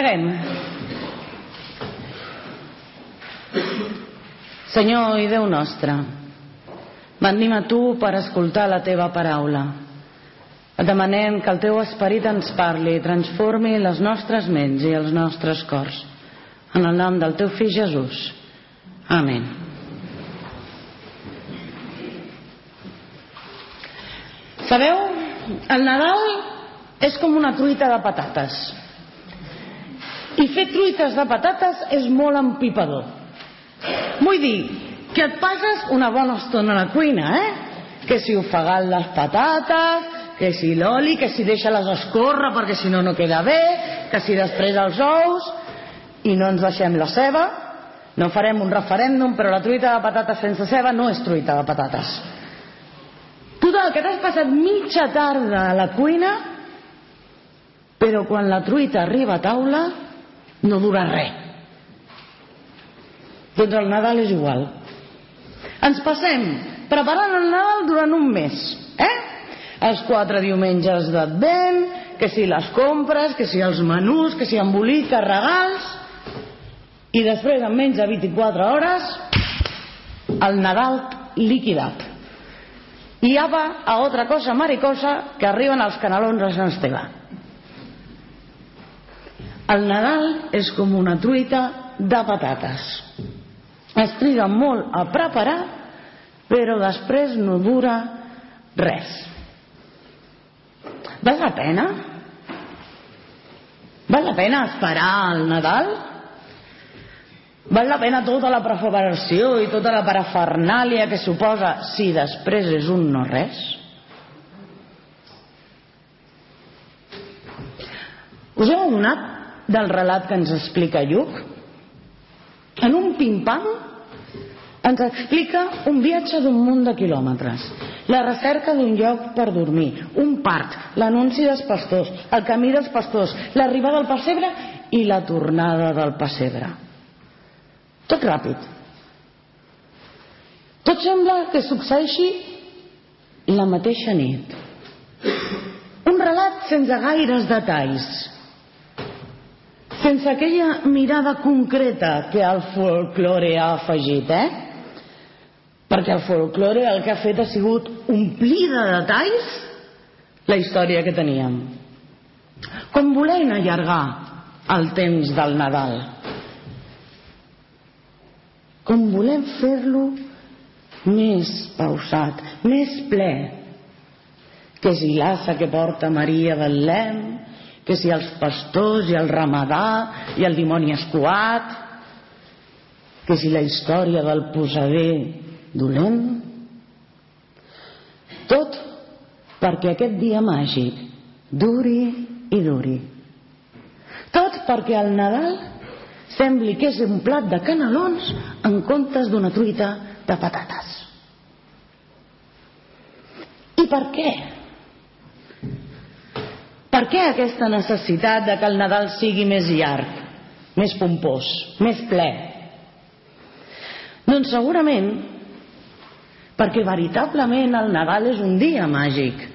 Preguem. Senyor i Déu nostre, venim a tu per escoltar la teva paraula. Et demanem que el teu esperit ens parli i transformi les nostres ments i els nostres cors. En el nom del teu fill Jesús. Amén. Sabeu, el Nadal és com una truita de patates. I fer truites de patates és molt empipador. Vull dir, que et passes una bona estona a la cuina, eh? Que si ofegant les patates, que si l'oli, que si deixa-les escórrer perquè si no no queda bé, que si després els ous, i no ens deixem la ceba, no farem un referèndum, però la truita de patates sense ceba no és truita de patates. Total, que t'has passat mitja tarda a la cuina, però quan la truita arriba a taula no dura res. Doncs el Nadal és igual. Ens passem preparant el Nadal durant un mes, eh? Els quatre diumenges d'Advent, que si les compres, que si els menús, que si emboliques, regals, i després en menys de 24 hores el Nadal liquidat. I ja va a otra cosa maricosa que arriben els canalons a Sant Esteve. El Nadal és com una truita de patates. Es triga molt a preparar, però després no dura res. Val la pena? Val la pena esperar al Nadal? Val la pena tota la preparació i tota la parafernàlia que suposa si després és un no res? Us heu adonat del relat que ens explica Lluc? En un pim-pam ens explica un viatge d'un munt de quilòmetres, la recerca d'un lloc per dormir, un part, l'anunci dels pastors, el camí dels pastors, l'arribada al pessebre i la tornada del pessebre. Tot ràpid. Tot sembla que succeeixi la mateixa nit. Un relat sense gaires detalls, sense aquella mirada concreta que el folklore ha afegit, eh? Perquè el folklore el que ha fet ha sigut omplir de detalls la història que teníem. Com volent allargar el temps del Nadal. Com volem fer-lo més pausat, més ple. Que si l'assa que porta Maria Betlem, que si els pastors i el ramadà i el dimoni escuat que si la història del posader dolent tot perquè aquest dia màgic duri i duri tot perquè el Nadal sembli que és un plat de canelons en comptes d'una truita de patates i per què? Per què aquesta necessitat de que el Nadal sigui més llarg, més pompós, més ple? Doncs segurament perquè veritablement el Nadal és un dia màgic,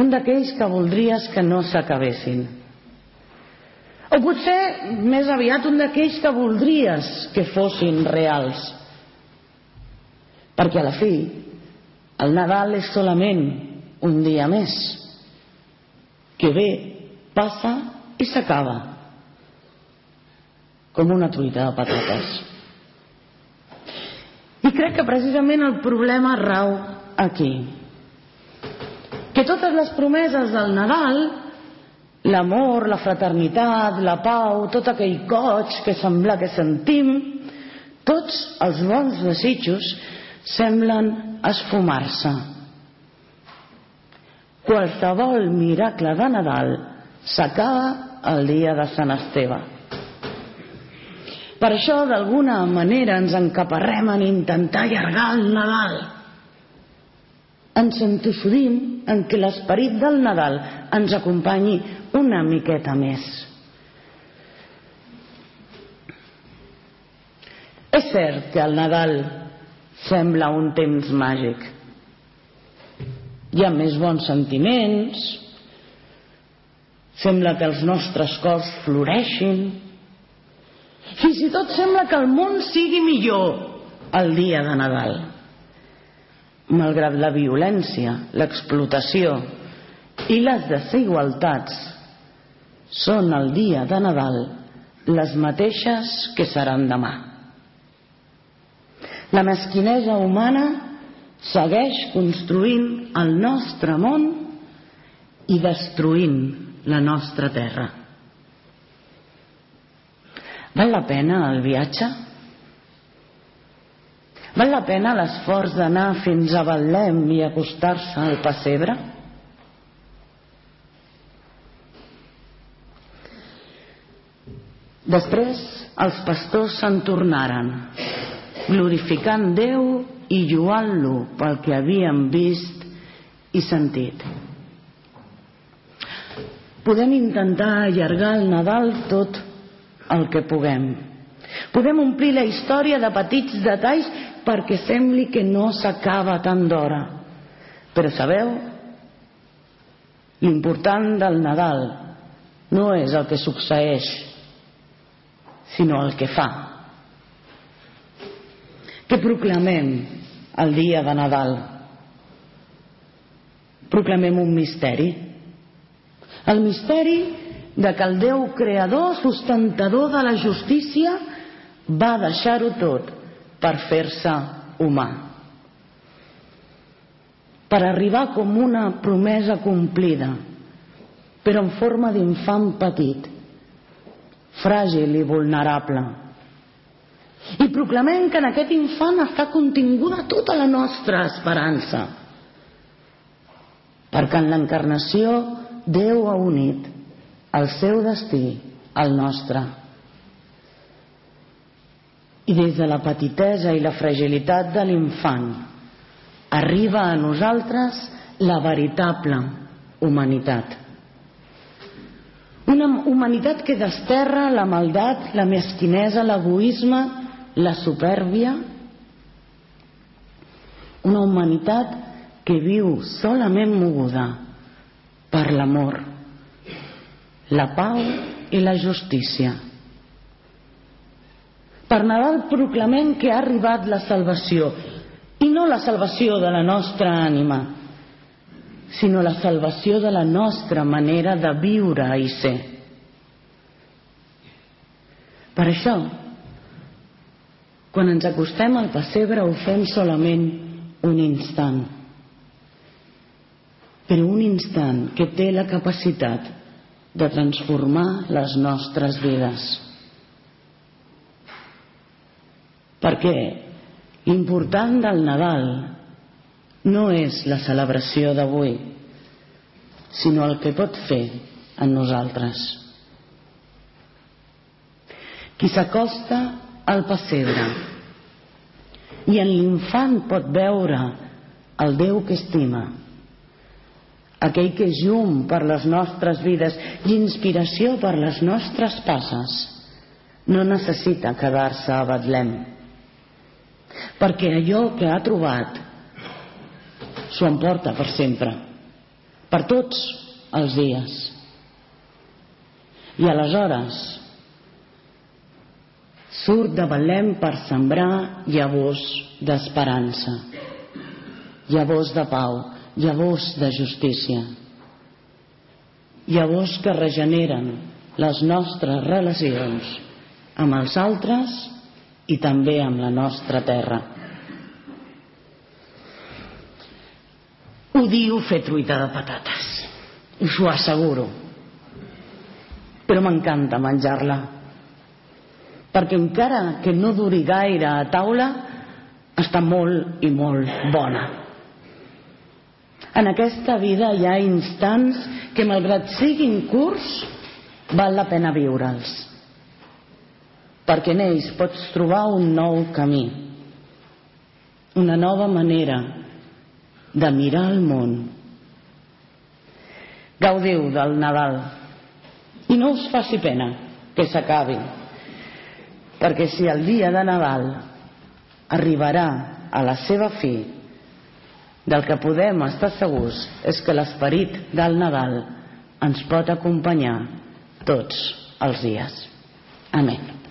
un d'aquells que voldries que no s'acabessin. O potser més aviat un d'aquells que voldries que fossin reals. Perquè a la fi el Nadal és solament un dia més que ve, passa i s'acaba. Com una truita de patates. I crec que precisament el problema rau aquí. Que totes les promeses del Nadal l'amor, la fraternitat, la pau, tot aquell goig que sembla que sentim, tots els bons desitjos semblen esfumar-se qualsevol miracle de Nadal s'acaba el dia de Sant Esteve. Per això, d'alguna manera, ens encaparrem en intentar allargar el Nadal. Ens entossudim en que l'esperit del Nadal ens acompanyi una miqueta més. És cert que el Nadal sembla un temps màgic, hi ha més bons sentiments, Sembla que els nostres cors floreixin. Fins i tot sembla que el món sigui millor el dia de Nadal. Malgrat la violència, l'explotació i les desigualtats, són el dia de Nadal les mateixes que seran demà. La mesquinesa humana segueix construint el nostre món i destruint la nostra terra. Val la pena el viatge? Val la pena l'esforç d'anar fins a Betlem i acostar-se al pessebre? Després els pastors se'n tornaren, glorificant Déu i lluant-lo pel que havien vist i sentit. Podem intentar allargar el Nadal tot el que puguem. Podem omplir la història de petits detalls perquè sembli que no s'acaba tant d'hora. Però sabeu? L'important del Nadal no és el que succeeix, sinó el que fa. Què proclamem el dia de Nadal? Proclamem un misteri el misteri de que el Déu creador, sustentador de la justícia, va deixar-ho tot per fer-se humà. Per arribar com una promesa complida, però en forma d'infant petit, fràgil i vulnerable. I proclamem que en aquest infant està continguda tota la nostra esperança. Perquè en l'encarnació Déu ha unit el seu destí al nostre. I des de la petitesa i la fragilitat de l'infant arriba a nosaltres la veritable humanitat. Una humanitat que desterra la maldat, la mesquinesa, l'egoisme, la supèrbia. Una humanitat que viu solament moguda per l'amor, la pau i la justícia. Per Nadal proclamem que ha arribat la salvació, i no la salvació de la nostra ànima, sinó la salvació de la nostra manera de viure i ser. Per això, quan ens acostem al pessebre ho fem solament un instant però un instant que té la capacitat de transformar les nostres vides. Perquè l'important del Nadal no és la celebració d'avui, sinó el que pot fer en nosaltres. Qui s'acosta al pessebre i en l'infant pot veure el Déu que estima, aquell que és llum per les nostres vides i inspiració per les nostres passes, no necessita quedar-se a Betlem, perquè allò que ha trobat s'ho emporta per sempre, per tots els dies. I aleshores surt de Betlem per sembrar llavors d'esperança, llavors de pau, llavors de justícia, llavors que regeneren les nostres relacions amb els altres i també amb la nostra terra. Odio fer truita de patates, us ho asseguro, però m'encanta menjar-la, perquè encara que no duri gaire a taula, està molt i molt bona. En aquesta vida hi ha instants que, malgrat siguin curts, val la pena viure'ls. Perquè en ells pots trobar un nou camí, una nova manera de mirar el món. Gaudiu del Nadal i no us faci pena que s'acabi, perquè si el dia de Nadal arribarà a la seva fi del que podem estar segurs és que l'esperit del Nadal ens pot acompanyar tots els dies. Amén.